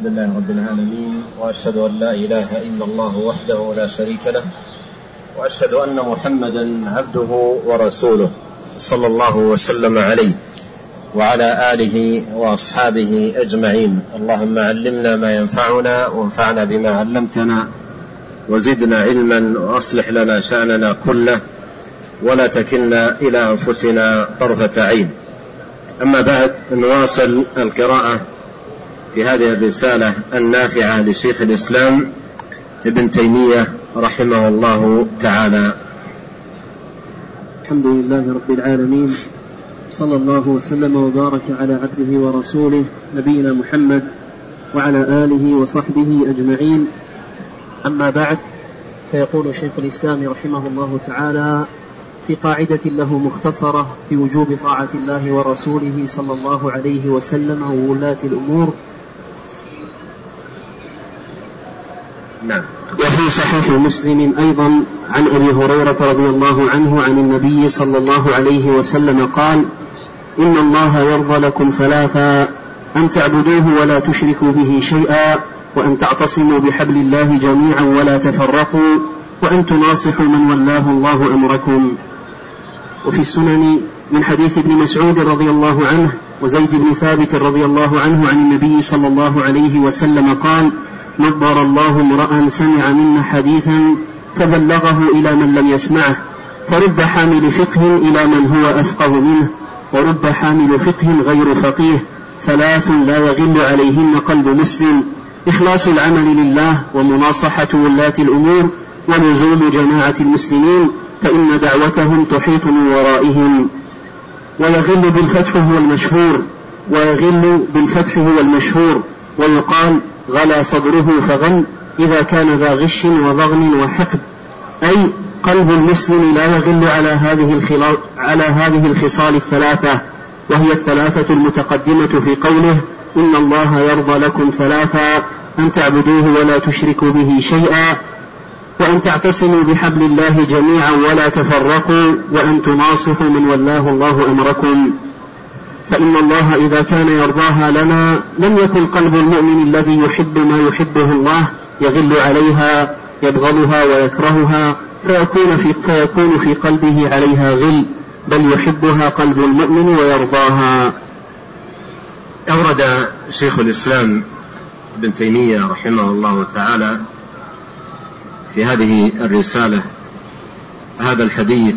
الحمد لله رب العالمين وأشهد أن لا إله إلا الله وحده لا شريك له وأشهد أن محمدا عبده ورسوله صلى الله وسلم عليه وعلى آله وأصحابه أجمعين. اللهم علمنا ما ينفعنا وانفعنا بما علمتنا وزدنا علما وأصلح لنا شأننا كله ولا تكلنا إلى أنفسنا طرفة عين. أما بعد نواصل القراءة في هذه الرسالة النافعة لشيخ الإسلام ابن تيمية رحمه الله تعالى. الحمد لله رب العالمين صلى الله وسلم وبارك على عبده ورسوله نبينا محمد وعلى آله وصحبه أجمعين. أما بعد فيقول شيخ الإسلام رحمه الله تعالى في قاعدة له مختصرة في وجوب طاعة الله ورسوله صلى الله عليه وسلم وولاة الأمور نعم. وفي صحيح مسلم أيضا عن أبي هريرة رضي الله عنه عن النبي صلى الله عليه وسلم قال إن الله يرضى لكم ثلاثا أن تعبدوه ولا تشركوا به شيئا وأن تعتصموا بحبل الله جميعا ولا تفرقوا وأن تناصحوا من ولاه الله أمركم. وفي السنن من حديث ابن مسعود رضي الله عنه وزيد بن ثابت رضي الله عنه عن النبي صلى الله عليه وسلم قال نظر الله امرأ سمع منا حديثا فبلغه إلى من لم يسمعه فرب حامل فقه إلى من هو أفقه منه ورب حامل فقه غير فقيه ثلاث لا يغل عليهن قلب مسلم إخلاص العمل لله ومناصحة ولاة الأمور ولزوم جماعة المسلمين فإن دعوتهم تحيط من ورائهم. ويغل بالفتح هو المشهور ويغل بالفتح هو المشهور ويقال غلا صدره فغل إذا كان ذا غش وضغن وحقد. أي قلب المسلم لا يغل على هذه على هذه الخصال الثلاثة وهي الثلاثة المتقدمة في قوله إن الله يرضى لكم ثلاثا أن تعبدوه ولا تشركوا به شيئا وأن تعتصموا بحبل الله جميعا ولا تفرقوا وأن تناصحوا من ولاه الله أمركم. فإن الله إذا كان يرضاها لنا لم يكن قلب المؤمن الذي يحب ما يحبه الله يغل عليها يبغضها ويكرهها فيكون في, فيكون في قلبه عليها غل بل يحبها قلب المؤمن ويرضاها. أورد شيخ الإسلام ابن تيمية رحمه الله تعالى في هذه الرسالة هذا الحديث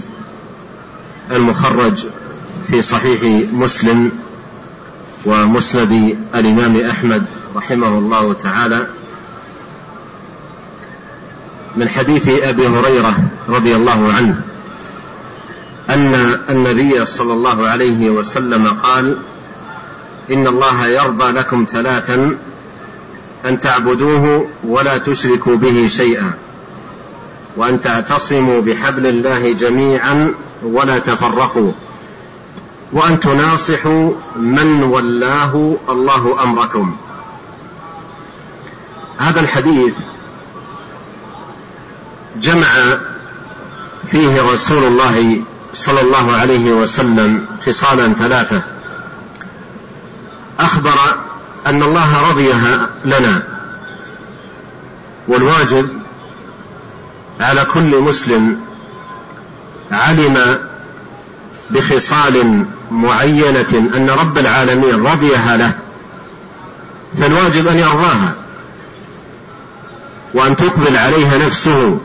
المخرج في صحيح مسلم ومسند الإمام أحمد رحمه الله تعالى من حديث أبي هريرة رضي الله عنه أن النبي صلى الله عليه وسلم قال إن الله يرضى لكم ثلاثا أن تعبدوه ولا تشركوا به شيئا وأن تعتصموا بحبل الله جميعا ولا تفرقوا. وأن تناصحوا من ولاه الله أمركم. هذا الحديث جمع فيه رسول الله صلى الله عليه وسلم خصالا ثلاثة. أخبر أن الله رضيها لنا. والواجب على كل مسلم علم بخصال معينة أن رب العالمين رضيها له فالواجب أن يرضاها وأن تقبل عليها نفسه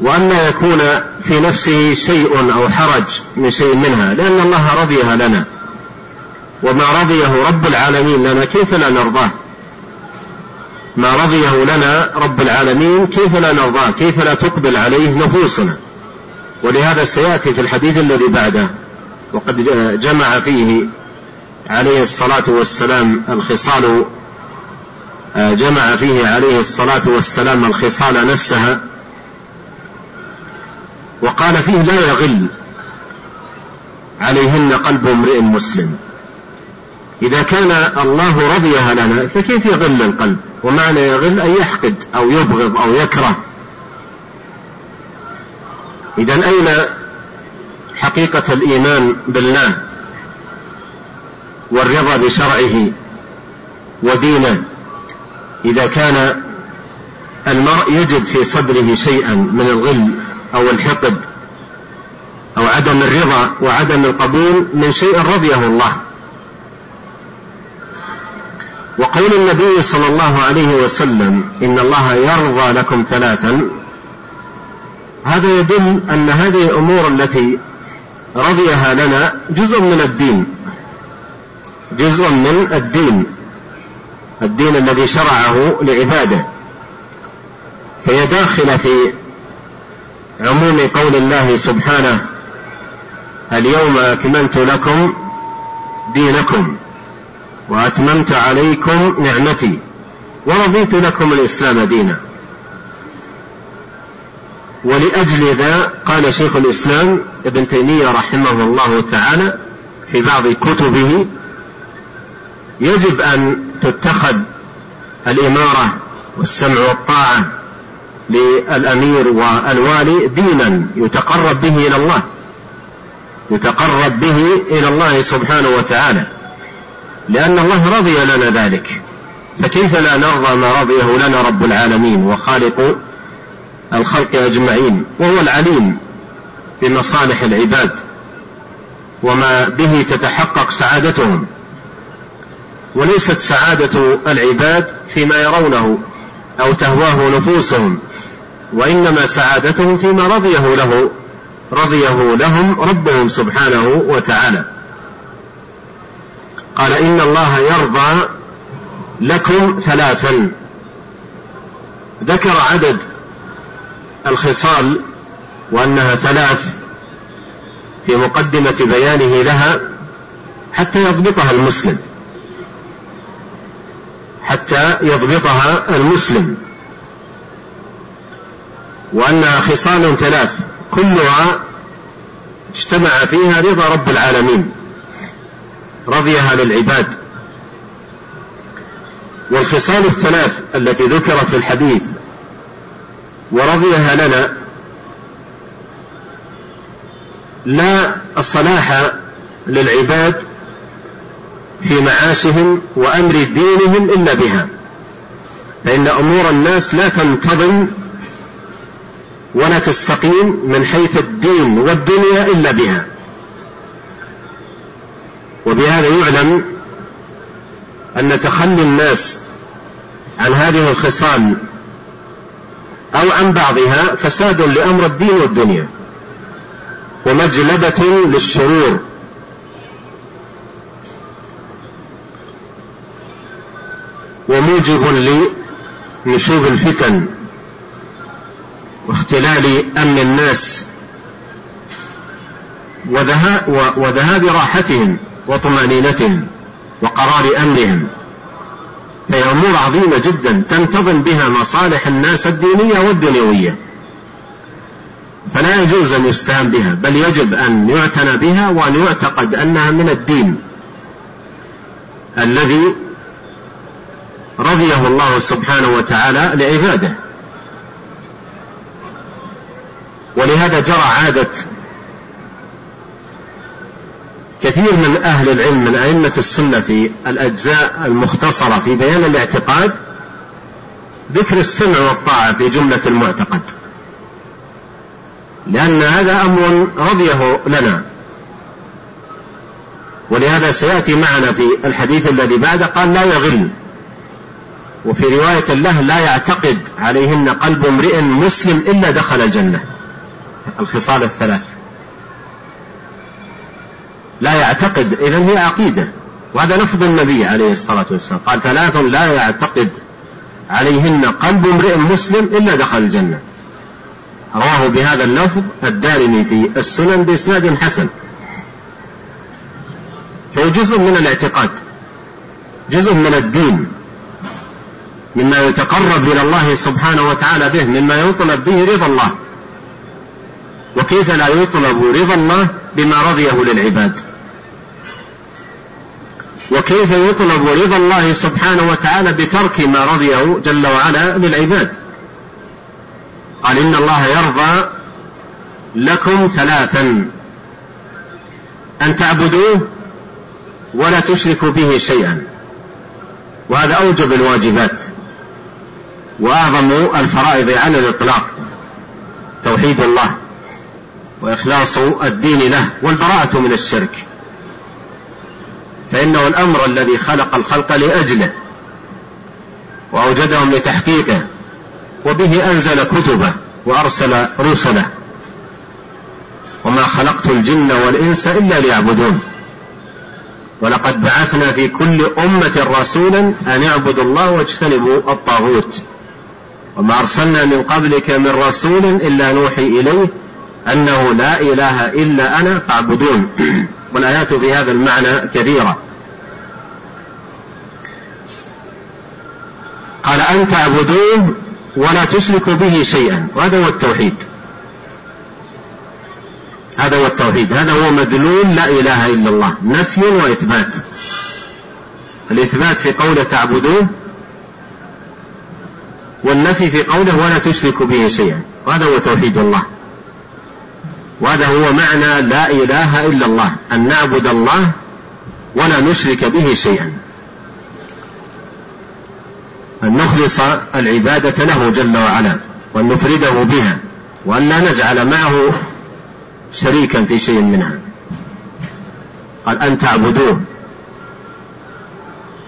وأن لا يكون في نفسه شيء أو حرج من شيء منها لأن الله رضيها لنا. وما رضيه رب العالمين لنا كيف لا نرضاه؟ ما رضيه لنا رب العالمين كيف لا نرضاه؟ كيف لا تقبل عليه نفوسنا؟ ولهذا سيأتي في الحديث الذي بعده. وقد جمع فيه عليه الصلاة والسلام الخصال جمع فيه عليه الصلاة والسلام الخصال نفسها وقال فيه لا يغل عليهن قلب امرئ مسلم. إذا كان الله رضيها لنا فكيف يغل القلب؟ ومعنى يغل أن يحقد أو يبغض أو يكره. إذا أين حقيقة الإيمان بالله والرضا بشرعه ودينه. إذا كان المرء يجد في صدره شيئا من الغل أو الحقد أو عدم الرضا وعدم القبول من شيء رضيه الله. وقول النبي صلى الله عليه وسلم إن الله يرضى لكم ثلاثا هذا يدل أن هذه الأمور التي رضيها لنا جزء من الدين. جزء من الدين. الدين الذي شرعه لعباده. فهي داخلة في عموم قول الله سبحانه اليوم أكملت لكم دينكم وأتممت عليكم نعمتي ورضيت لكم الإسلام دينا. ولأجل ذا قال شيخ الإسلام ابن تيمية رحمه الله تعالى في بعض كتبه يجب أن تتخذ الإمارة والسمع والطاعة للأمير والوالي دينا يتقرب به إلى الله يتقرب به إلى الله سبحانه وتعالى لأن الله رضي لنا ذلك فكيف لا نرضى ما رضيه لنا رب العالمين وخالق الخلق أجمعين؟ وهو العليم. بمصالح العباد وما به تتحقق سعادتهم. وليست سعادة العباد فيما يرونه أو تهواه نفوسهم وإنما سعادتهم فيما رضيه له رضيه لهم ربهم سبحانه وتعالى. قال إن الله يرضى لكم ثلاثا. ذكر عدد الخصال وأنها ثلاث في مقدمة بيانه لها حتى يضبطها المسلم. حتى يضبطها المسلم. وأنها خصال ثلاث كلها اجتمع فيها رضا رب العالمين رضيها للعباد. والخصال الثلاث التي ذكرت في الحديث ورضيها لنا لا الصلاح للعباد في معاشهم وأمر دينهم إلا بها. فإن أمور الناس لا تنتظم ولا تستقيم من حيث الدين والدنيا إلا بها. وبهذا يعلم أن تخلي الناس عن هذه الخصال أو عن بعضها فساد لأمر الدين والدنيا. ومجلبة للشرور وموجب لنشوب الفتن واختلال أمن الناس وذهاب راحتهم وطمأنينتهم وقرار امرهم فهي أمور عظيمة جدا تنتظم بها مصالح الناس الدينية والدنيوية. فلا يجوز أن يستهان بها بل يجب أن يعتنى بها وأن يعتقد أنها من الدين الذي رضيه الله سبحانه وتعالى لعباده. ولهذا جرى عادة كثير من أهل العلم من أئمة السنة في الأجزاء المختصرة في بيان الاعتقاد ذكر السمع والطاعة في جملة المعتقد. لأن هذا أمر رضيه لنا. ولهذا سيأتي معنا في الحديث الذي بعده قال لا يغل. وفي رواية له لا يعتقد عليهن قلب امرئ مسلم إلا دخل الجنة. الخصال الثلاث. لا يعتقد. إذا هي عقيدة. وهذا لفظ النبي عليه الصلاة والسلام. قال ثلاث لا يعتقد عليهن قلب امرئ مسلم إلا دخل الجنة. رواه بهذا اللفظ الدارمي في السنن بإسناد حسن. فهو جزء من الاعتقاد جزء من الدين مما يتقرب إلى الله سبحانه وتعالى به مما يطلب به رضا الله. وكيف لا يطلب رضا الله بما رضيه للعباد؟ وكيف يطلب رضا الله سبحانه وتعالى بترك ما رضيه جل وعلا للعباد؟ قال إن الله يرضى لكم ثلاثا. أن تعبدوه ولا تشركوا به شيئا. وهذا أوجب الواجبات وأعظم الفرائض على الإطلاق. توحيد الله وإخلاص الدين له والبراءة من الشرك. فإنه الأمر الذي خلق الخلق لأجله وأوجدهم لتحقيقه. وبه أنزل كتبه وأرسل رسله. وما خلقت الجن والإنس إلا ليعبدون. ولقد بعثنا في كل أمة رسولا أن يعبدوا الله واجتنبوا الطاغوت. وما أرسلنا من قبلك من رسول إلا نوحي إليه أنه لا إله إلا أنا فاعبدون. والآيات في هذا المعنى كثيرة. قال أن تعبدوه ولا تشركوا به شيئا. وهذا هو التوحيد. هذا هو التوحيد. هذا هو مدلول لا إله إلا الله. نفي وإثبات. الإثبات في قوله تعبدوه والنفي في قوله ولا تشركوا به شيئا. وهذا هو توحيد الله. وهذا هو معنى لا إله إلا الله. أن نعبد الله ولا نشرك به شيئا. أن نخلص العبادة له جل وعلا وأن نفرده بها وأن لا نجعل معه شريكا في شيء منها. قال أن تعبدوه.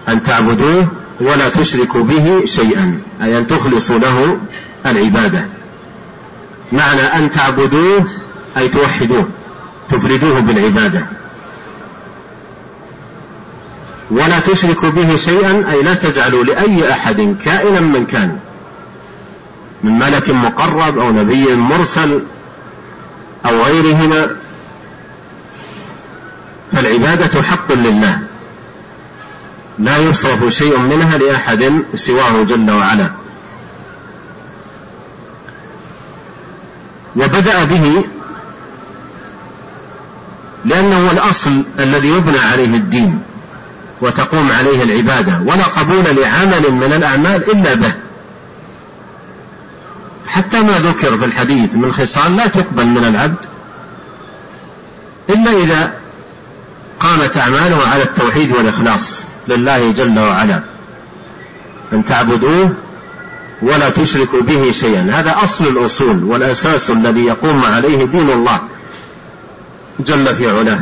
أن تعبدوه ولا تشركوا به شيئا أي أن تخلصوا له العبادة. معنى أن تعبدوه أي توحدوه تفردوه بالعبادة. ولا تشركوا به شيئا أي لا تجعلوا لأي أحد كائنا من كان من ملك مقرب أو نبي مرسل أو غيرهما. فالعبادة حق لله. لا يصرف شيء منها لأحد سواه جل وعلا. وبدأ به لأنه الأصل الذي يبنى عليه الدين. وتقوم عليه العبادة ولا قبول لعمل من الأعمال إلا به. حتى ما ذكر في الحديث من خصال لا تقبل من العبد إلا إذا قامت أعماله على التوحيد والإخلاص لله جل وعلا. أن تعبدوه ولا تشركوا به شيئا. هذا أصل الأصول والأساس الذي يقوم عليه دين الله جل في علاه.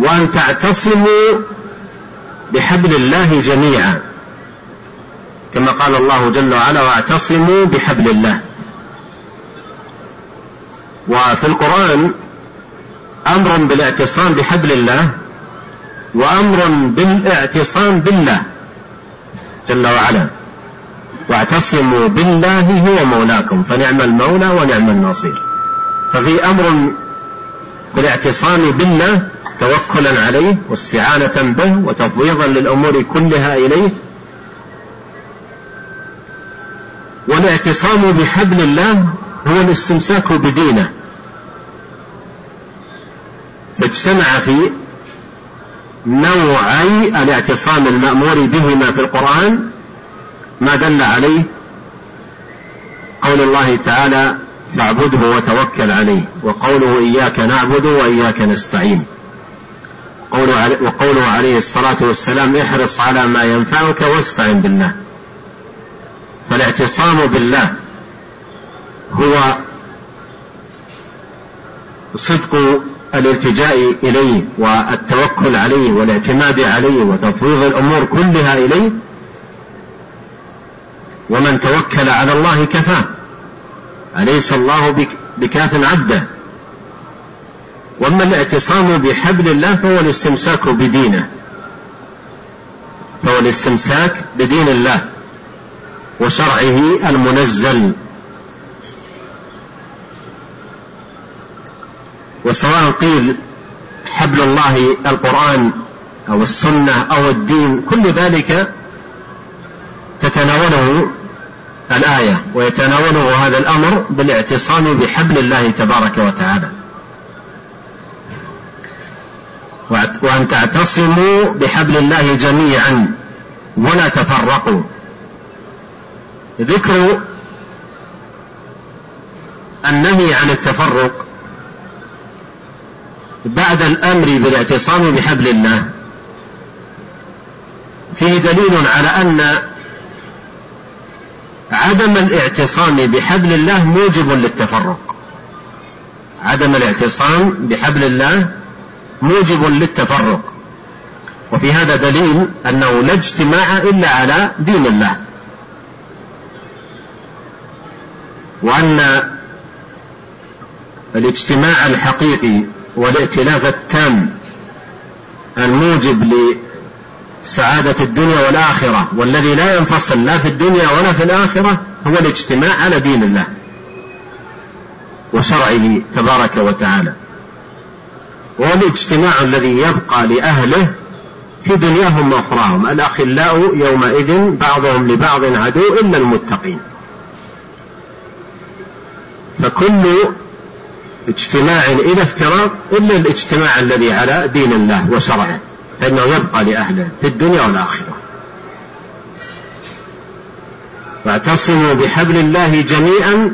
وأن تعتصموا بحبل الله جميعا. كما قال الله جل وعلا واعتصموا بحبل الله. وفي القرآن أمر بالاعتصام بحبل الله وأمر بالاعتصام بالله جل وعلا. واعتصموا بالله هو مولاكم فنعم المولى ونعم النصير ففي أمر بالاعتصام بالله توكلا عليه واستعانة به وتفويضا للأمور كلها إليه والاعتصام بحبل الله هو الاستمساك بدينه. فاجتمع في نوعي الاعتصام المأمور بهما في القرآن ما دل عليه قول الله تعالى فاعبده وتوكل عليه وقوله إياك نعبد وإياك نستعين وقوله عليه الصلاة والسلام احرص على ما ينفعك واستعن بالله. فالاعتصام بالله هو صدق الالتجاء إليه والتوكل عليه والاعتماد عليه وتفويض الأمور كلها إليه. ومن توكل على الله كفاه. أليس الله بكاف عبده؟ وأما الاعتصام بحبل الله فهو الاستمساك بدينه. فهو الاستمساك بدين الله وشرعه المنزل. وسواء قيل حبل الله القرآن أو السنة أو الدين كل ذلك تتناوله الآية ويتناوله هذا الأمر بالاعتصام بحبل الله تبارك وتعالى. وأن تعتصموا بحبل الله جميعا ولا تفرقوا. ذكر النهي عن التفرق بعد الأمر بالاعتصام بحبل الله. فيه دليل على أن عدم الاعتصام بحبل الله موجب للتفرق. عدم الاعتصام بحبل الله موجب للتفرق. وفي هذا دليل أنه لا اجتماع إلا على دين الله. وأن الاجتماع الحقيقي والائتلاف التام الموجب لسعادة الدنيا والآخرة والذي لا ينفصل لا في الدنيا ولا في الآخرة هو الاجتماع على دين الله وشرعه تبارك وتعالى. وهو الاجتماع الذي يبقى لأهله في دنياهم وأخراهم. الأخلاء يومئذ بعضهم لبعض عدو إلا المتقين. فكل اجتماع إلى افتراق إلا الاجتماع الذي على دين الله وشرعه فإنه يبقى لأهله في الدنيا والآخرة. واعتصموا بحبل الله جميعا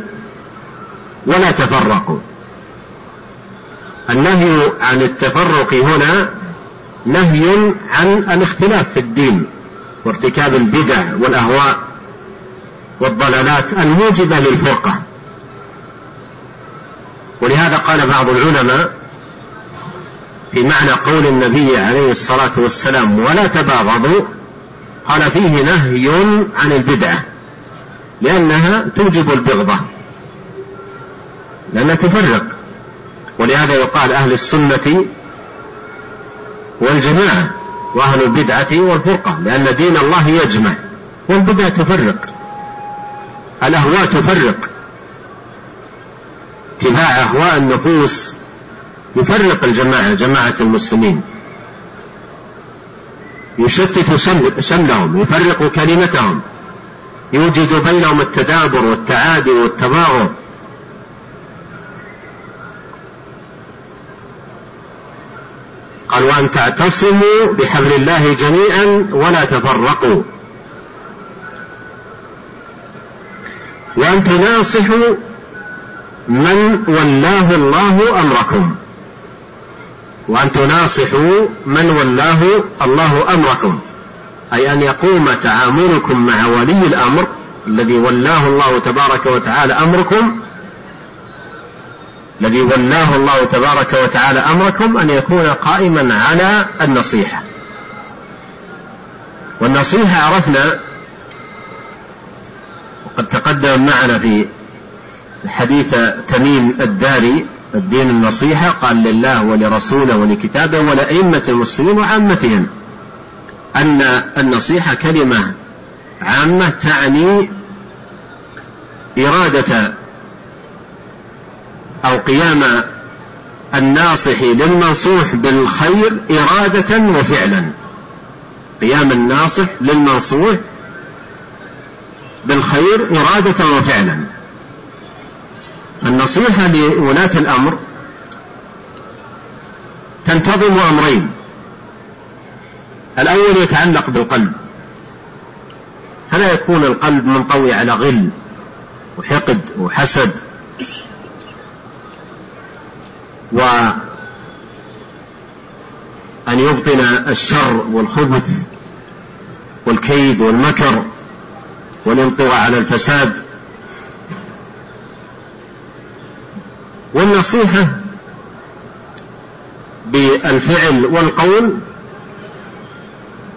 ولا تفرقوا. النهي عن التفرق هنا نهي عن الاختلاف في الدين وارتكاب البدع والأهواء والضلالات الموجبة للفرقة. ولهذا قال بعض العلماء في معنى قول النبي عليه الصلاة والسلام ولا تباغضوا قال فيه نهي عن البدعه لأنها توجب البغضة لأنها تفرق. ولهذا يقال أهل السنة والجماعة وأهل البدعة والفرقة لأن دين الله يجمع والبدع تفرق الأهواء تفرق اتباع أهواء النفوس يفرق الجماعة جماعة المسلمين. يشتت شملهم يفرق كلمتهم يوجد بينهم التدابر والتعادي والتباغض. قال وأن تعتصموا بحبل الله جميعا ولا تفرقوا. وأن تناصحوا من ولاه الله أمركم. وأن تناصحوا من ولاه الله أمركم. أي أن يقوم تعاملكم مع ولي الأمر الذي ولاه الله تبارك وتعالى أمركم الذي ولاه الله تبارك وتعالى أمركم أن يكون قائما على النصيحة. والنصيحة عرفنا وقد تقدم معنا في حديث تميم الداري الدين النصيحة قال لله ولرسوله ولكتابه ولأئمة المسلمين وعامتهم أن النصيحة كلمة عامة تعني إرادة أو قيام الناصح للمنصوح بالخير إرادة وفعلا. قيام الناصح للمنصوح بالخير إرادة وفعلا. النصيحة لولاة الأمر تنتظم أمرين. الأول يتعلق بالقلب. فلا يكون القلب منطوي على غل وحقد وحسد وأن يبطن الشر والخبث والكيد والمكر والانطواء على الفساد. والنصيحة بالفعل والقول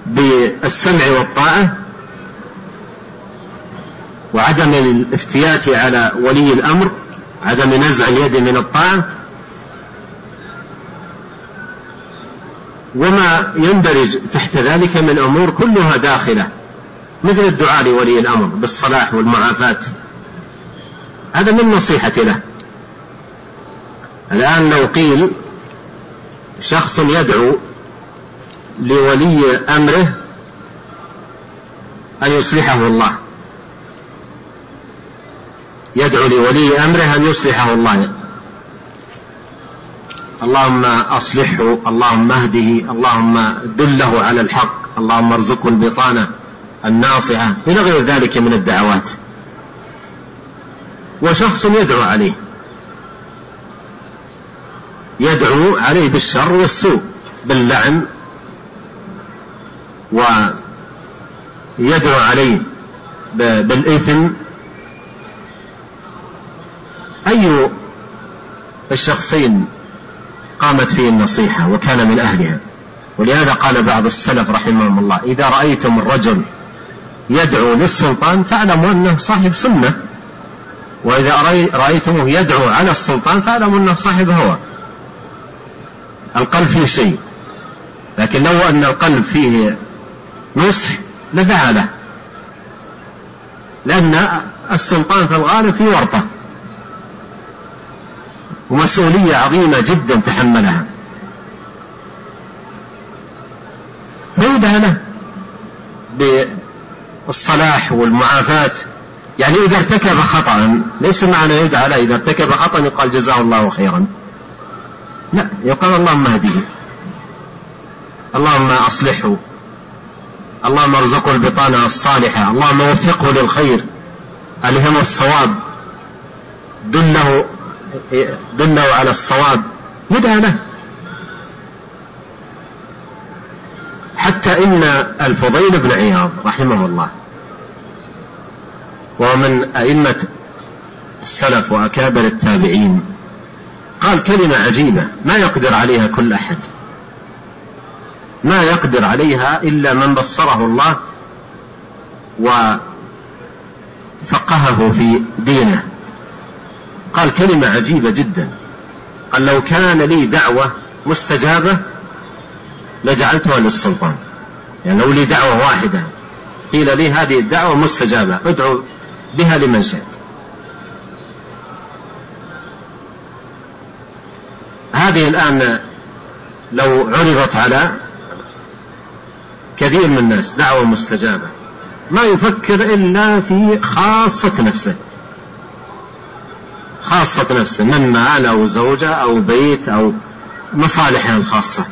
بالسمع والطاعة وعدم الافتيات على ولي الأمر عدم نزع اليد من الطاعة وما يندرج تحت ذلك من أمور كلها داخلة مثل الدعاء لولي الأمر بالصلاح والمعافاة. هذا من نصيحة له. الآن لو قيل شخص يدعو لولي أمره أن يصلحه الله. يدعو لولي أمره أن يصلحه الله. اللهم أصلحه اللهم اهده اللهم دله على الحق اللهم ارزقه البطانة الناصعة إلى غير ذلك من الدعوات. وشخص يدعو عليه. يدعو عليه بالشر والسوء باللعن يدعو عليه بالإثم. أي الشخصين قامت فيه النصيحة وكان من أهلها. ولهذا قال بعض السلف رحمهم الله إذا رأيتم الرجل يدعو للسلطان فاعلموا أنه صاحب سنة. وإذا رأيتموه يدعو على السلطان فاعلموا أنه صاحب هوى. القلب فيه شيء لكن لو أن القلب فيه نصح لدعا له لأن السلطان في الغالب في ورطة. ومسؤولية عظيمة جدا تحملها. فيدعى له بالصلاح والمعافاة. يعني إذا ارتكب خطأ ليس معنى يدعى له إذا ارتكب خطأ يقال جزاه الله خيرا. لا يقال اللهم اهديه اللهم أصلحه. اللهم ارزقه البطانة الصالحة. اللهم وفقه للخير. ألهمه الصواب. دله دله على الصواب له حتى إن الفضيل بن عياض رحمه الله وهو من أئمة السلف وأكابر التابعين قال كلمة عجيبة ما يقدر عليها كل أحد. ما يقدر عليها إلا من بصره الله وفقهه في دينه. قال كلمة عجيبة جدا. قال لو كان لي دعوة مستجابة لجعلتها للسلطان. يعني لو لي دعوة واحدة. قيل لي هذه الدعوة مستجابة. ادعو بها لمن شئت هذه الآن لو عرضت على كثير من الناس دعوة مستجابة. ما يفكر إلا في خاصة نفسه. خاصة نفسه من مال أو زوجة أو بيت أو مصالحه الخاصة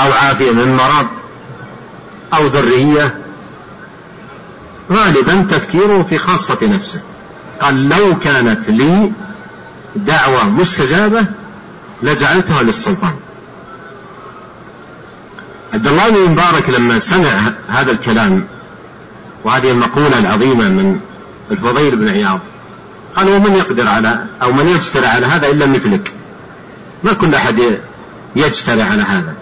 أو عافية من مرض. أو ذرية. غالبا تفكيره في خاصة نفسه. قال لو كانت لي دعوة مستجابة لجعلتها للسلطان. عبد الله بن مبارك لما سمع هذا الكلام وهذه المقولة العظيمة من الفضيل بن عياض قال ومن يقدر على أو من يجترع على هذا إلا مثلك. ما كل أحد يجترع على هذا.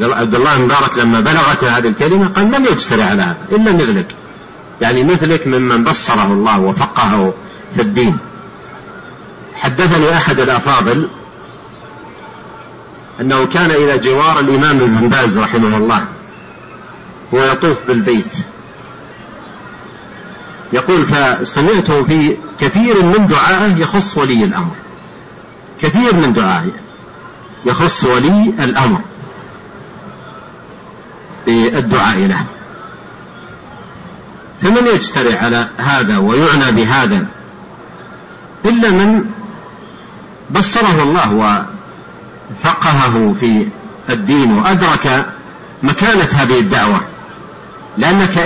عبد الله مبارك لما بلغته هذه الكلمة قال من يجترع على هذا إلا مثلك. يعني مثلك ممن بصره الله وفقهه في الدين. حدثني أحد الأفاضل أنه كان إلى جوار الإمام ابن باز رحمه الله. ويطوف بالبيت. يقول فسمعته في كثير من دعائه يخص ولي الأمر. كثير من دعائه يخص ولي الأمر بالدعاء له. فمن يجترئ على هذا ويعنى بهذا؟ إلا من بصره الله وفقهه في الدين وأدرك مكانة هذه الدعوة لأنك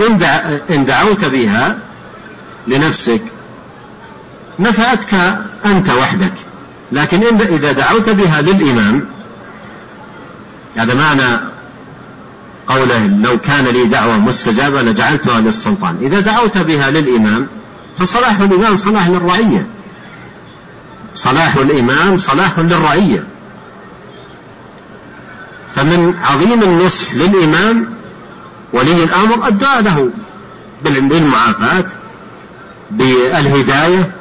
إن دعوت بها لنفسك. نفعتك أنت وحدك. لكن إذا دعوت بها للإمام هذا معنى قوله لو كان لي دعوة مستجابة لجعلتها للسلطان. إذا دعوت بها للإمام فصلاح الإمام صلاح للرعية. صلاح الإمام صلاح للرعية. فمن عظيم النصح للإمام ولي الأمر الدعاء له بالمعافاة بالهداية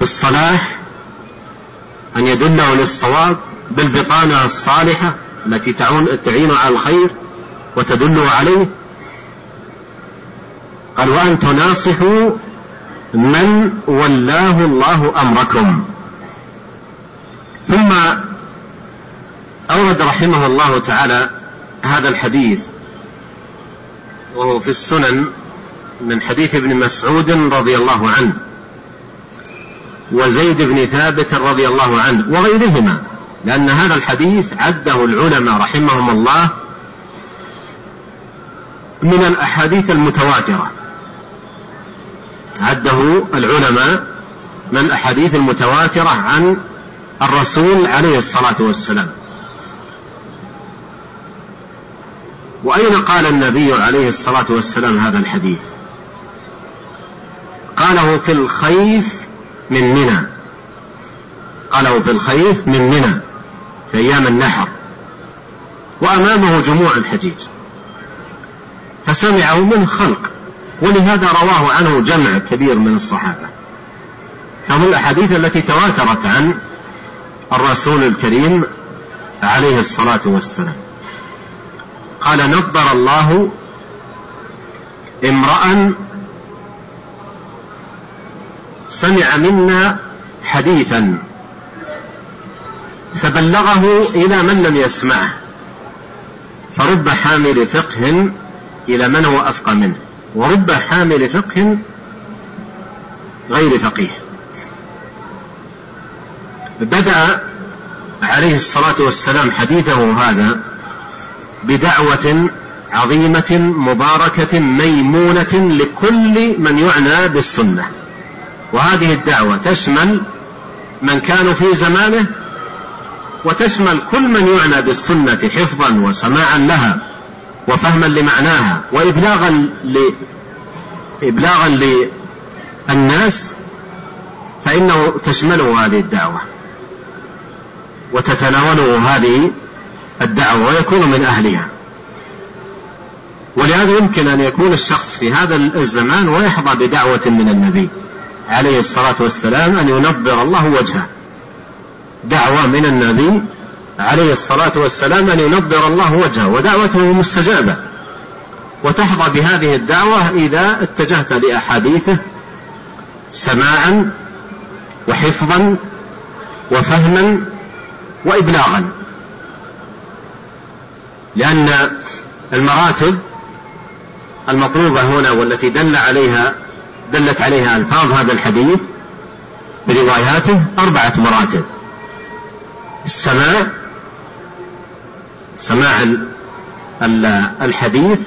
بالصلاح أن يدله للصواب بالبطانة الصالحة التي تعين على الخير وتدله عليه. قال وأن تناصحوا من ولاه الله أمركم. ثم أورد رحمه الله تعالى هذا الحديث وهو في السنن من حديث ابن مسعود رضي الله عنه وزيد بن ثابت رضي الله عنه وغيرهما لأن هذا الحديث عده العلماء رحمهم الله من الأحاديث المتواترة. عده العلماء من الأحاديث المتواترة عن الرسول عليه الصلاة والسلام. وأين قال النبي عليه الصلاة والسلام هذا الحديث؟ قاله في الخيف من منى. قاله في الخيف من منى في أيام النحر. وأمامه جموع الحجيج. فسمعه من خلق. ولهذا رواه عنه جمع كبير من الصحابة. فمن الأحاديث التي تواترت عن الرسول الكريم عليه الصلاة والسلام. قال نظر الله امرأ سمع منا حديثا فبلغه إلى من لم يسمعه فرب حامل فقه إلى من هو أفقى منه ورب حامل فقه غير فقيه. بدأ عليه الصلاة والسلام حديثه هذا بدعوة عظيمة مباركة ميمونة لكل من يعنى بالسنة. وهذه الدعوة تشمل من كانوا في زمانه وتشمل كل من يعنى بالسنة حفظا وسماعا لها وفهما لمعناها وإبلاغا ل... إبلاغا للناس فإنه تشمله هذه الدعوة وتتناوله هذه الدعوة ويكون من أهلها. ولهذا يمكن أن يكون الشخص في هذا الزمان ويحظى بدعوة من النبي. عليه الصلاة والسلام أن ينبر الله وجهه. دعوة من النبي عليه الصلاة والسلام أن ينبر الله وجهه ودعوته مستجابة. وتحظى بهذه الدعوة إذا اتجهت لأحاديثه سماعا وحفظا وفهما وإبلاغا. لأن المراتب المطلوبة هنا والتي دل عليها دلت عليها ألفاظ هذا الحديث برواياته أربعة مراتب. السماع سماع الحديث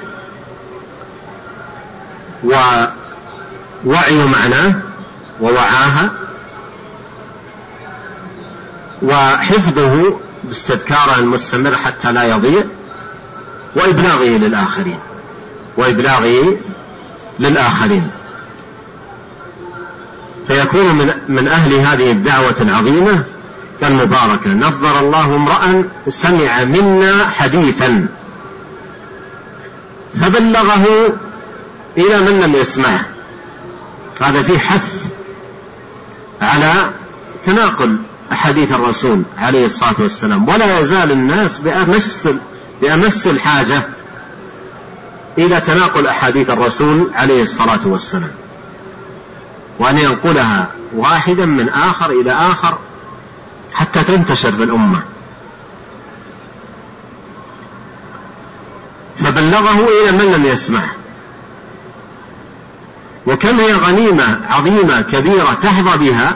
ووعي معناه ووعاها وحفظه باستذكاره المستمر حتى لا يضيع وإبلاغه للآخرين. وإبلاغه للآخرين. فيكون من, من أهل هذه الدعوة العظيمة المباركة نظر الله امرأ سمع منا حديثا. فبلغه إلى من لم يسمعه هذا فيه حث على تناقل أحاديث الرسول عليه الصلاة والسلام. ولا يزال الناس بأمس بأمس الحاجة إلى تناقل أحاديث الرسول عليه الصلاة والسلام. وأن ينقلها واحدا من آخر إلى آخر حتى تنتشر بالأمة. فبلغه إلى من لم يسمع. وكم هي غنيمة عظيمة كبيرة تحظى بها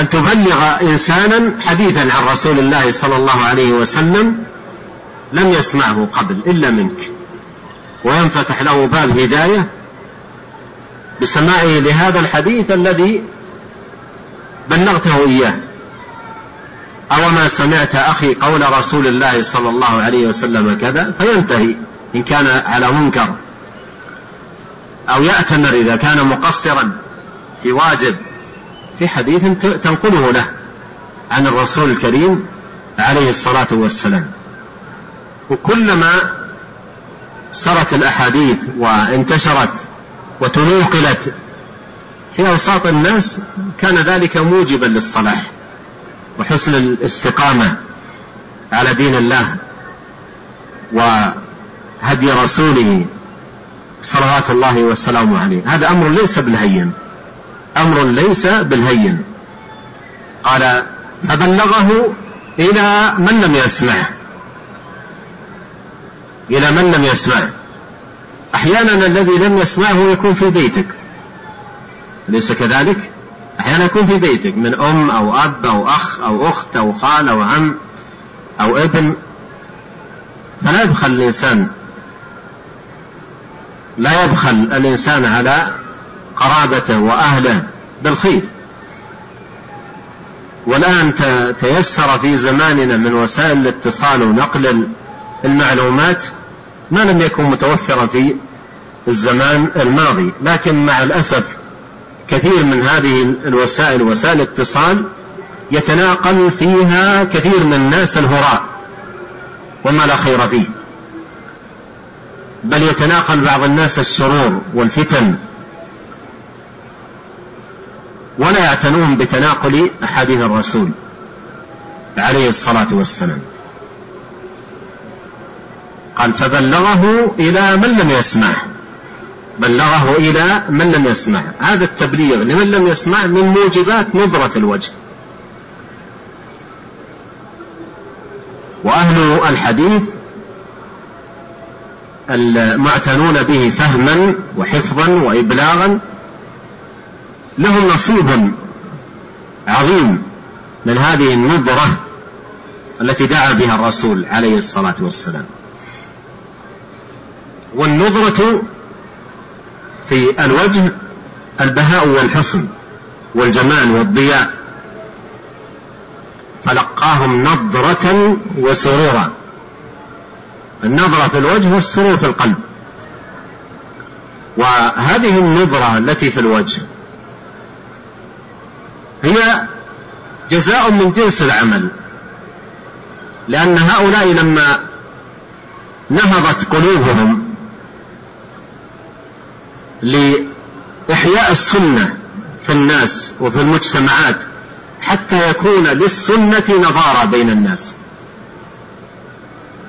أن تبلغ إنسانا حديثا عن رسول الله صلى الله عليه وسلم لم يسمعه قبل إلا منك. وينفتح له باب هداية بسماعه لهذا الحديث الذي بلغته إياه. أو ما سمعت أخي قول رسول الله صلى الله عليه وسلم كذا فينتهي إن كان على منكر. أو يأتمر إذا كان مقصرا في واجب في حديث تنقله له عن الرسول الكريم عليه الصلاة والسلام. وكلما سرت الأحاديث وانتشرت وتنوقلت في أوساط الناس كان ذلك موجبا للصلاح وحسن الاستقامة على دين الله وهدي رسوله صلوات الله وسلامه عليه. هذا أمر ليس بالهين. أمر ليس بالهين. قال فبلغه إلى من لم يسمعه إلى من لم يسمعه أحيانا الذي لم يسمعه يكون في بيتك. أليس كذلك؟ أحيانا يكون في بيتك من أم أو أب أو أخ أو أخت أو خال أو عم أو ابن. فلا يبخل الإنسان. لا يبخل الإنسان على قرابته وأهله بالخير. والآن تيسر في زماننا من وسائل الاتصال ونقل المعلومات ما لم يكن متوفرا في الزمان الماضي لكن مع الأسف كثير من هذه الوسائل وسائل الاتصال يتناقل فيها كثير من الناس الهراء وما لا خير فيه. بل يتناقل بعض الناس الشرور والفتن ولا يعتنون بتناقل أحاديث الرسول عليه الصلاة والسلام. قال فبلغه إلى من لم يسمعه بلغه إلى من لم يسمع. هذا التبليغ لمن لم يسمع من موجبات نظرة الوجه. وأهل الحديث المعتنون به فهما وحفظا وإبلاغا لهم نصيب عظيم من هذه النظرة التي دعا بها الرسول عليه الصلاة والسلام. والنظرة في الوجه البهاء والحسن والجمال والضياء. فلقاهم نضرة وسرورا. النظرة في الوجه والسرور في القلب. وهذه النظرة التي في الوجه هي جزاء من جنس العمل. لأن هؤلاء لما نهضت قلوبهم لإحياء السنة في الناس وفي المجتمعات حتى يكون للسنة نظارة بين الناس.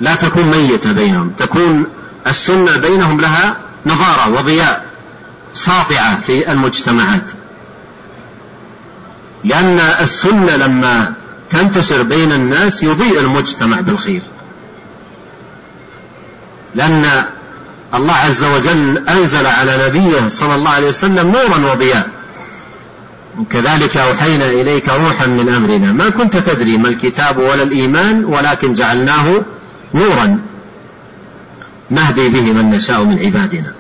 لا تكون ميتة بينهم تكون السنة بينهم لها نظارة وضياء ساطعة في المجتمعات. لأن السنة لما تنتشر بين الناس يضيء المجتمع بالخير. لأن الله عز وجل أنزل على نبيه صلى الله عليه وسلم نورا وضياء. وكذلك أوحينا إليك روحا من أمرنا. ما كنت تدري ما الكتاب ولا الإيمان ولكن جعلناه نورا نهدي به من نشاء من عبادنا.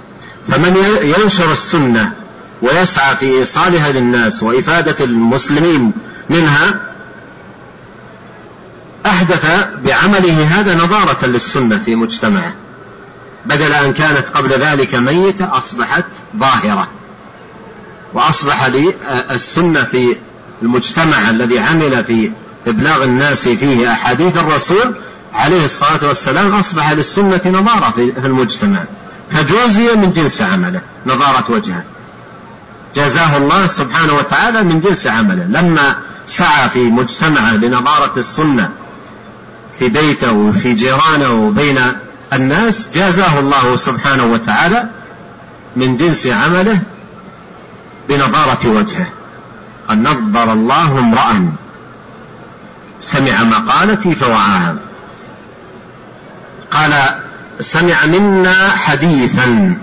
فمن ينشر السنة ويسعى في إيصالها للناس وإفادة المسلمين منها أحدث بعمله هذا نظارة للسنة في مجتمعه. بدل أن كانت قبل ذلك ميتة أصبحت ظاهرة. وأصبح السنة في المجتمع الذي عمل في إبلاغ الناس فيه أحاديث الرسول عليه الصلاة والسلام أصبح للسنة نظارة في المجتمع. فجوزي من جنس عمله نظارة وجهه. جزاه الله سبحانه وتعالى من جنس عمله. لما سعى في مجتمعه لنظارة السنة في بيته وفي جيرانه وبين الناس جازاه الله سبحانه وتعالى من جنس عمله بنظارة وجهه. قد نظر الله امرأ. سمع مقالتي فوعاها. قال سمع منا حديثا.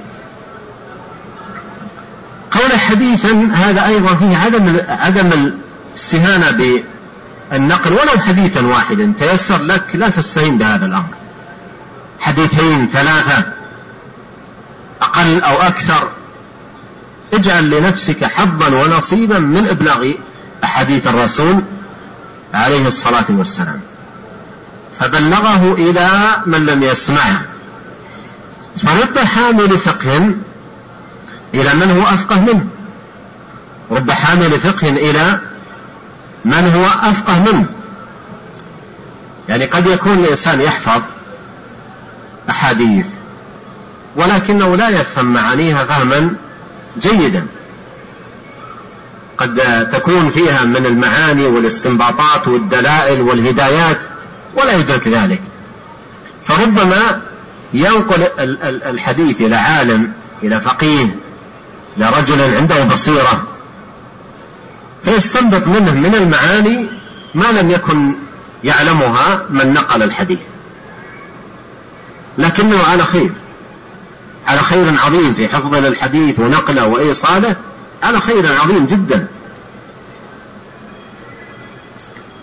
قول حديثا هذا أيضا فيه عدم عدم الاستهانة بالنقل ولو حديثا واحدا. تيسر لك لا تستهين بهذا الأمر. حديثين ثلاثة أقل أو أكثر. اجعل لنفسك حظا ونصيبا من إبلاغ أحاديث الرسول عليه الصلاة والسلام. فبلغه إلى من لم يسمعه فرب حامل فقه إلى من هو أفقه منه. رب حامل فقه إلى من هو أفقه منه. يعني قد يكون الإنسان يحفظ أحاديث ولكنه لا يفهم معانيها فهما جيدا. قد تكون فيها من المعاني والاستنباطات والدلائل والهدايات ولا يدرك ذلك. فربما ينقل الحديث إلى عالم إلى فقيه إلى رجل عنده بصيرة فيستنبط منه من المعاني ما لم يكن يعلمها من نقل الحديث. لكنه على خير. على خير عظيم في حفظ الحديث ونقله وإيصاله. على خير عظيم جدا.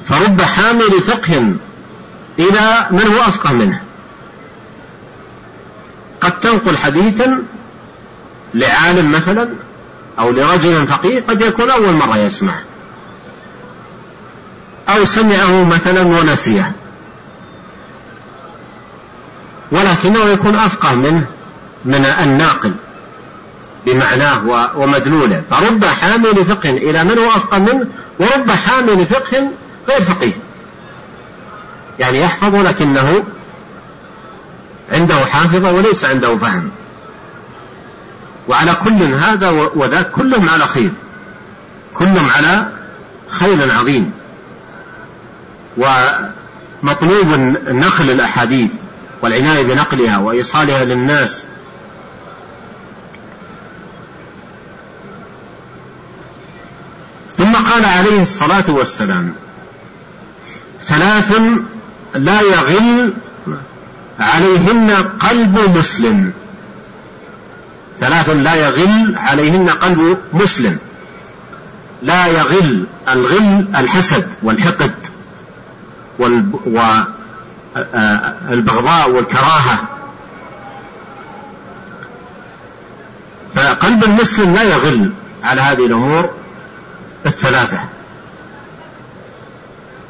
فرب حامل فقه إلى من هو أفقه منه. قد تنقل حديثا لعالم مثلا أو لرجل فقيه قد يكون أول مرة يسمع أو سمعه مثلا ونسيه. ولكنه يكون أفقه منه من الناقل بمعناه ومدلوله. فرب حامل فقه إلى من هو أفقه منه ورب حامل فقه غير فقيه. يعني يحفظ لكنه عنده حافظة وليس عنده فهم. وعلى كل هذا وذاك كلهم على خير. كلهم على خير عظيم. ومطلوب نقل الأحاديث. والعناية بنقلها وإيصالها للناس. ثم قال عليه الصلاة والسلام ثلاث لا يغل عليهن قلب مسلم. ثلاث لا يغل عليهن قلب مسلم. لا يغل الغل الحسد والحقد والبغضاء والكراهة. فقلب المسلم لا يغل على هذه الأمور الثلاثة.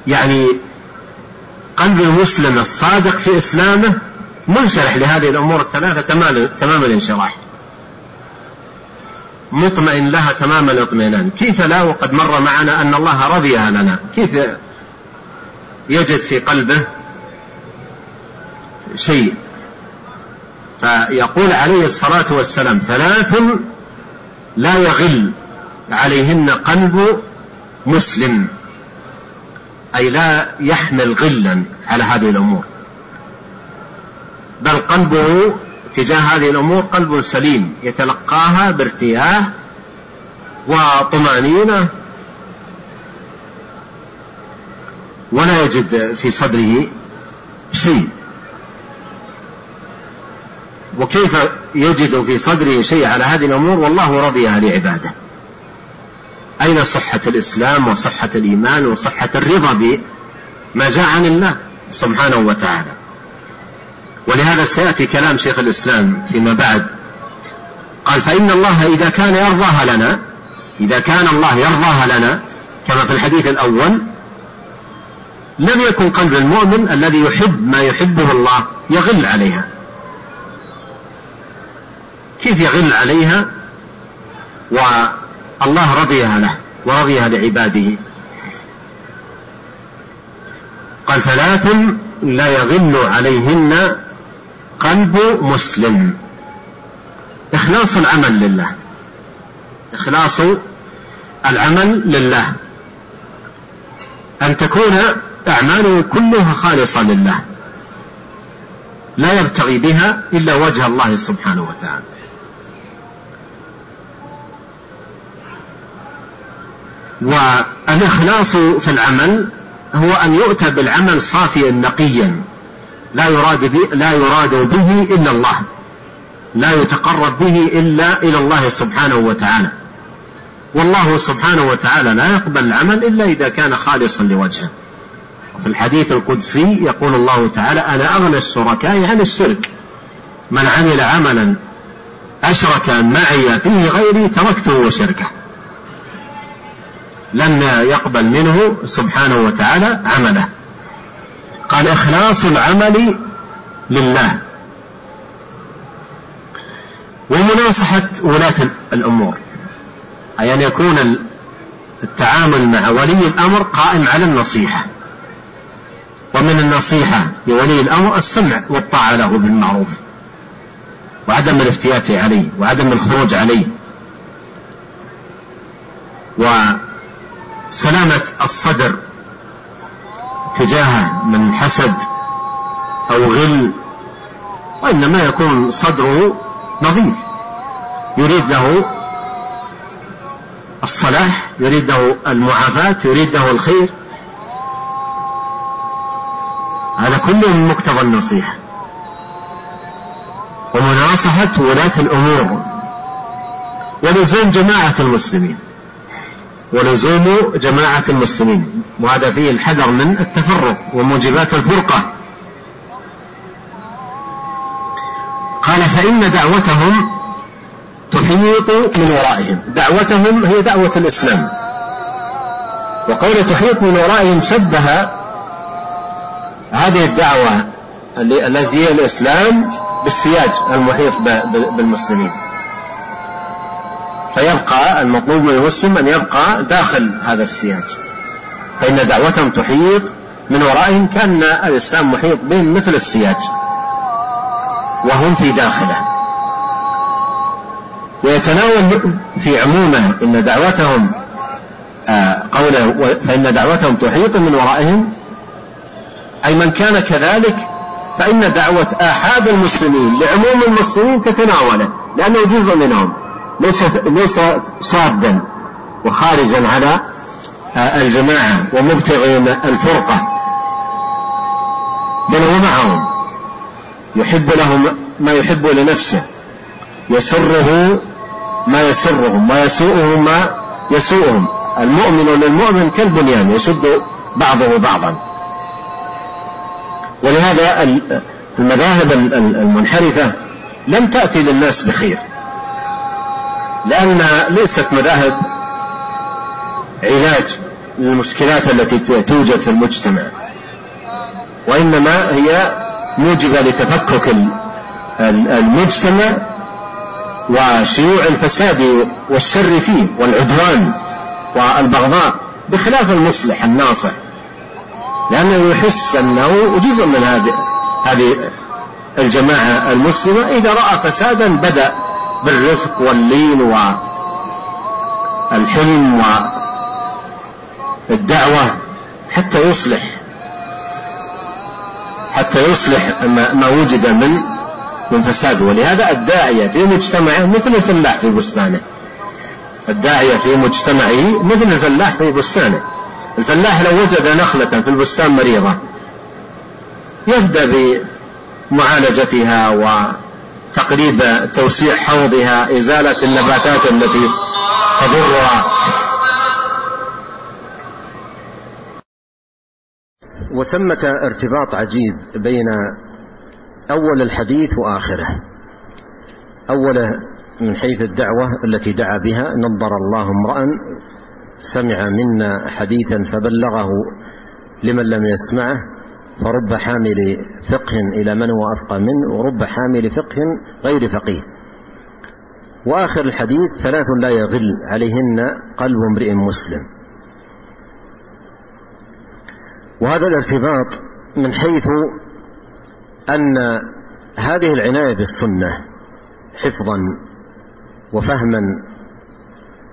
يعني قلب المسلم الصادق في إسلامه منشرح لهذه الأمور الثلاثة تمام الانشراح. مطمئن لها تمام الاطمئنان. كيف لا؟ وقد مر معنا أن الله رضيها لنا. كيف يجد في قلبه شيء. فيقول عليه الصلاة والسلام ثلاث لا يغل عليهن قلب مسلم. أي لا يحمل غلا على هذه الأمور. بل قلبه تجاه هذه الأمور قلب سليم يتلقاها بارتياح وطمأنينة ولا يجد في صدره شيء. وكيف يجد في صدره شيء على هذه الأمور؟ والله رضيها لعباده. أين صحة الإسلام وصحة الإيمان وصحة الرضا بما جاء عن الله سبحانه وتعالى؟ ولهذا سيأتي كلام شيخ الإسلام فيما بعد. قال فإن الله إذا كان يرضاها لنا إذا كان الله يرضاها لنا كما في الحديث الأول لم يكن قلب المؤمن الذي يحب ما يحبه الله يغل عليها. كيف يغل عليها؟ والله رضيها له ورضيها لعباده. قال ثلاث لا يغل عليهن قلب مسلم. إخلاص العمل لله. إخلاص العمل لله. أن تكون أعماله كلها خالصة لله. لا يبتغي بها إلا وجه الله سبحانه وتعالى. والإخلاص في العمل هو أن يؤتى بالعمل صافيا نقيا. لا يراد به لا يراد به إلا الله. لا يتقرب به إلا إلى الله سبحانه وتعالى. والله سبحانه وتعالى لا يقبل العمل إلا إذا كان خالصا لوجهه. في الحديث القدسي يقول الله تعالى أنا أغنى الشركاء عن الشرك. من عمل عملا أشرك معي فيه غيري تركته وشركه. لن يقبل منه سبحانه وتعالى عمله. قال إخلاص العمل لله. ومناصحة ولاة الأمور. أي أن يكون التعامل مع ولي الأمر قائم على النصيحة. ومن النصيحة لولي الأمر السمع والطاعة له بالمعروف. وعدم الافتيات عليه وعدم الخروج عليه. وسلامة الصدر تجاهه من حسد أو غل وإنما يكون صدره نظيف. يريد له الصلاح يريد له المعافاة يريد له الخير. هذا كله من مقتضى النصيحة. ومناصحة ولاة الأمور ولزوم جماعة المسلمين. ولزوم جماعة المسلمين وهذا فيه الحذر من التفرق وموجبات الفرقة. قال فإن دعوتهم تحيط من ورائهم. دعوتهم هي دعوة الإسلام. وقول تحيط من ورائهم شبه هذه الدعوة التي هي الإسلام بالسياج المحيط بالمسلمين. فيبقى المطلوب من المسلم أن يبقى داخل هذا السياج. فإن دعوتهم تحيط من ورائهم كأن الإسلام محيط بهم مثل السياج. وهم في داخله. ويتناول في عمومه إن دعوتهم آه، قوله فإن دعوتهم تحيط من ورائهم. أي من كان كذلك فإن دعوة آحاد المسلمين لعموم المسلمين تتناوله لأنه جزء منهم. ليس ليس صادا وخارجا على آه، الجماعة ومبتغيا الفرقة. بل هو معهم. يحب لهم ما يحب لنفسه. يسره ما يسرهم ويسوءهم ما يسوءهم. المؤمن للمؤمن كالبنيان يشد بعضه بعضا. ولهذا المذاهب المنحرفة لم تأتي للناس بخير. لأنها ليست مذاهب علاج للمشكلات التي توجد في المجتمع وإنما هي موجبة لتفكك المجتمع وشيوع الفساد والشر فيه والعدوان والبغضاء بخلاف المصلح الناصح. لأنه يحس أنه جزء من هذه هذه الجماعة المسلمة إذا رأى فسادا بدأ بالرفق واللين والحلم والدعوة حتى يصلح. حتى يصلح ما وجد من من فساد. ولهذا الداعية في مجتمعه مثل الفلاح في بستانه. الداعية في مجتمعه مثل الفلاح في بستانه. الفلاح لو وجد نخلة في البستان مريضة يبدأ بمعالجتها وتقريب توسيع حوضها إزالة النباتات التي تضرها. وثمة ارتباط عجيب بين أول الحديث وآخره. أوله من حيث الدعوة التي دعا بها نظر الله امرأ سمع منا حديثا فبلغه لمن لم يسمعه. فرب حامل فقه إلى من هو أفقى منه ورب حامل فقه غير فقيه. وآخر الحديث ثلاث لا يغل عليهن قلب امرئ مسلم. وهذا الارتباط من حيث أن هذه العناية بالسنة حفظا وفهما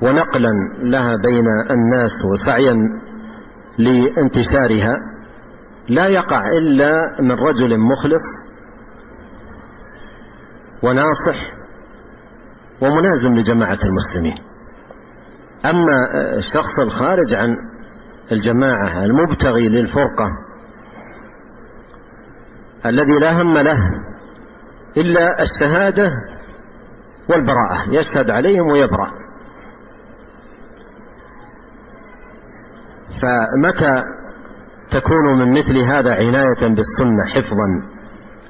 ونقلا لها بين الناس وسعيا لانتشارها. لا يقع إلا من رجل مخلص وناصح وملازم لجماعة المسلمين. أما الشخص الخارج عن الجماعة المبتغي للفرقة الذي لا هم له إلا الشهادة والبراءة يشهد عليهم ويبرأ. فمتى تكون من مثل هذا عناية بالسنة حفظا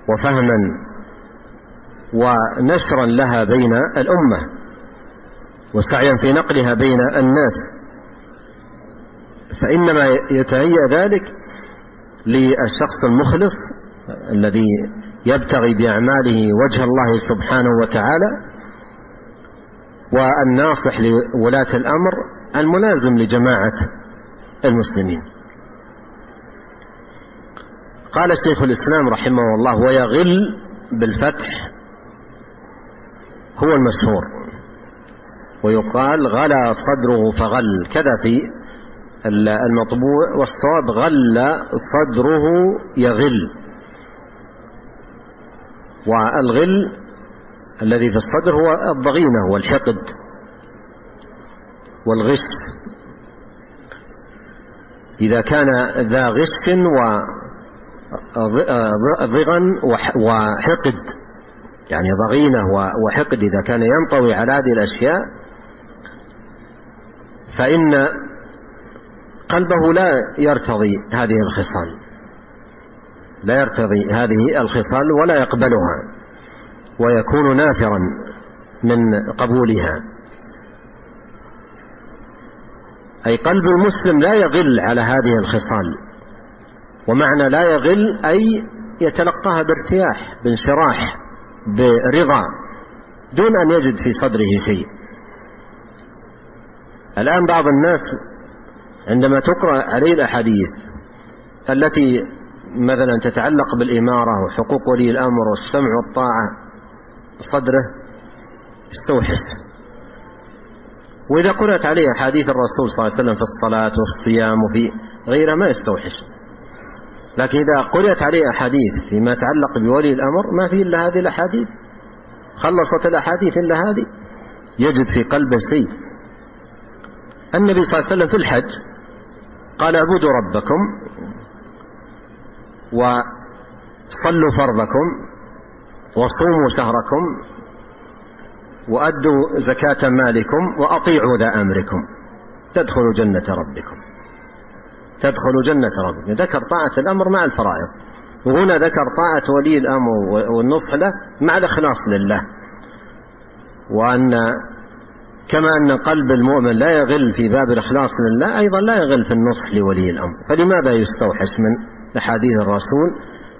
وفهما ونشرا لها بين الأمة وسعيا في نقلها بين الناس. فإنما يتهيأ ذلك للشخص المخلص الذي يبتغي بأعماله وجه الله سبحانه وتعالى والناصح لولاة الأمر الملازم لجماعة المسلمين. قال الشيخ الإسلام رحمه الله ويغل بالفتح هو المشهور ويقال غلا صدره فغل كذا في المطبوع والصواب غل صدره يغل. والغل الذي في الصدر هو الضغينة والحقد والغش. إذا كان ذا غش وضغن وحقد يعني ضغينة وحقد إذا كان ينطوي على هذه الأشياء فإن قلبه لا يرتضي هذه الخصال لا يرتضي هذه الخصال ولا يقبلها ويكون نافرا من قبولها. أي قلب المسلم لا يغل على هذه الخصال. ومعنى لا يغل أي يتلقاها بارتياح بانشراح برضا دون أن يجد في صدره شيء. الآن بعض الناس عندما تقرأ عليه الأحاديث التي مثلا تتعلق بالإمارة وحقوق ولي الأمر والسمع والطاعة صدره استوحش. وإذا قرأت عليه أحاديث الرسول صلى الله عليه وسلم في الصلاة والصيام وفي غيره ما يستوحش. لكن إذا قرأت عليه أحاديث فيما يتعلق بولي الأمر ما في إلا هذه الأحاديث. خلصت الأحاديث إلا هذه. يجد في قلبه شيء. النبي صلى الله عليه وسلم في الحج قال اعبدوا ربكم وصلوا فرضكم وصوموا شهركم وأدوا زكاة مالكم وأطيعوا ذا أمركم. تدخلوا جنة ربكم. تدخلوا جنة ربكم ذكر طاعة الأمر مع الفرائض. وهنا ذكر طاعة ولي الأمر والنصح له مع الإخلاص لله. وأن كما أن قلب المؤمن لا يغل في باب الإخلاص لله أيضا لا يغل في النصح لولي الأمر. فلماذا يستوحش من أحاديث الرسول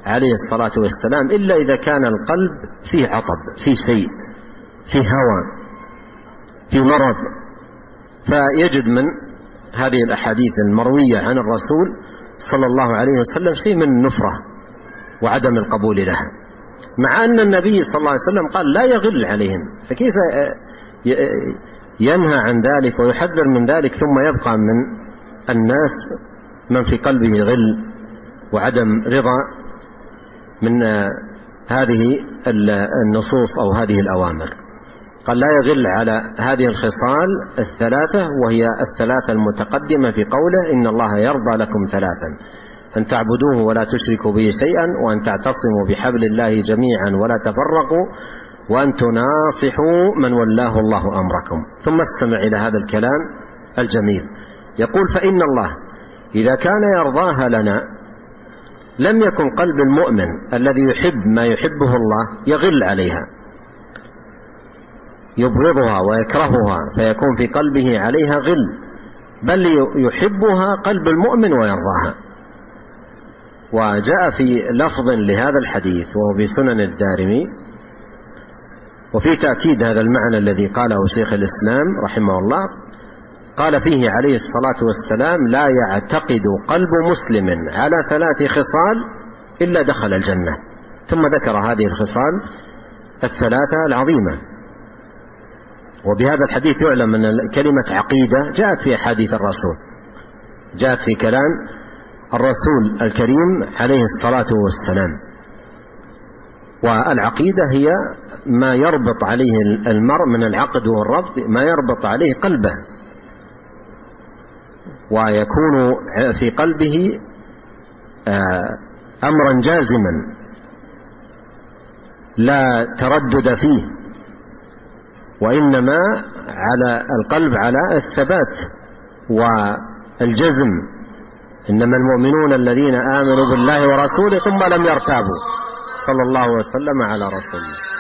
عليه الصلاة والسلام؟ إلا إذا كان القلب فيه عطب فيه شيء في هوى في مرض. فيجد من هذه الأحاديث المروية عن الرسول صلى الله عليه وسلم شيء من النفرة وعدم القبول لها. مع أن النبي صلى الله عليه وسلم قال لا يغل عليهم. فكيف ينهى عن ذلك ويحذر من ذلك ثم يبقى من الناس من في قلبه غل وعدم رضا من هذه النصوص أو هذه الأوامر. قال لا يغل على هذه الخصال الثلاثة وهي الثلاثة المتقدمة في قوله إن الله يرضى لكم ثلاثا. أن تعبدوه ولا تشركوا به شيئا وأن تعتصموا بحبل الله جميعا ولا تفرقوا وأن تناصحوا من ولاه الله أمركم. ثم استمع إلى هذا الكلام الجميل. يقول فإن الله إذا كان يرضاها لنا لم يكن قلب المؤمن الذي يحب ما يحبه الله يغل عليها. يبغضها ويكرهها فيكون في قلبه عليها غل. بل يحبها قلب المؤمن ويرضاها. وجاء في لفظ لهذا الحديث وهو في سنن الدارمي. وفي تأكيد هذا المعنى الذي قاله شيخ الإسلام رحمه الله. قال فيه عليه الصلاة والسلام لا يعتقد قلب مسلم على ثلاث خصال إلا دخل الجنة. ثم ذكر هذه الخصال الثلاثة العظيمة. وبهذا الحديث يعلم أن كلمة عقيدة جاءت في أحاديث الرسول. جاءت في كلام الرسول الكريم عليه الصلاة والسلام. والعقيدة هي ما يربط عليه المرء من العقد والربط ما يربط عليه قلبه. ويكون في قلبه آه، أمرا جازما لا تردد فيه. وإنما على القلب على الثبات والجزم. إنما المؤمنون الذين آمنوا بالله ورسوله ثم لم يرتابوا. صلى الله وسلم على رسوله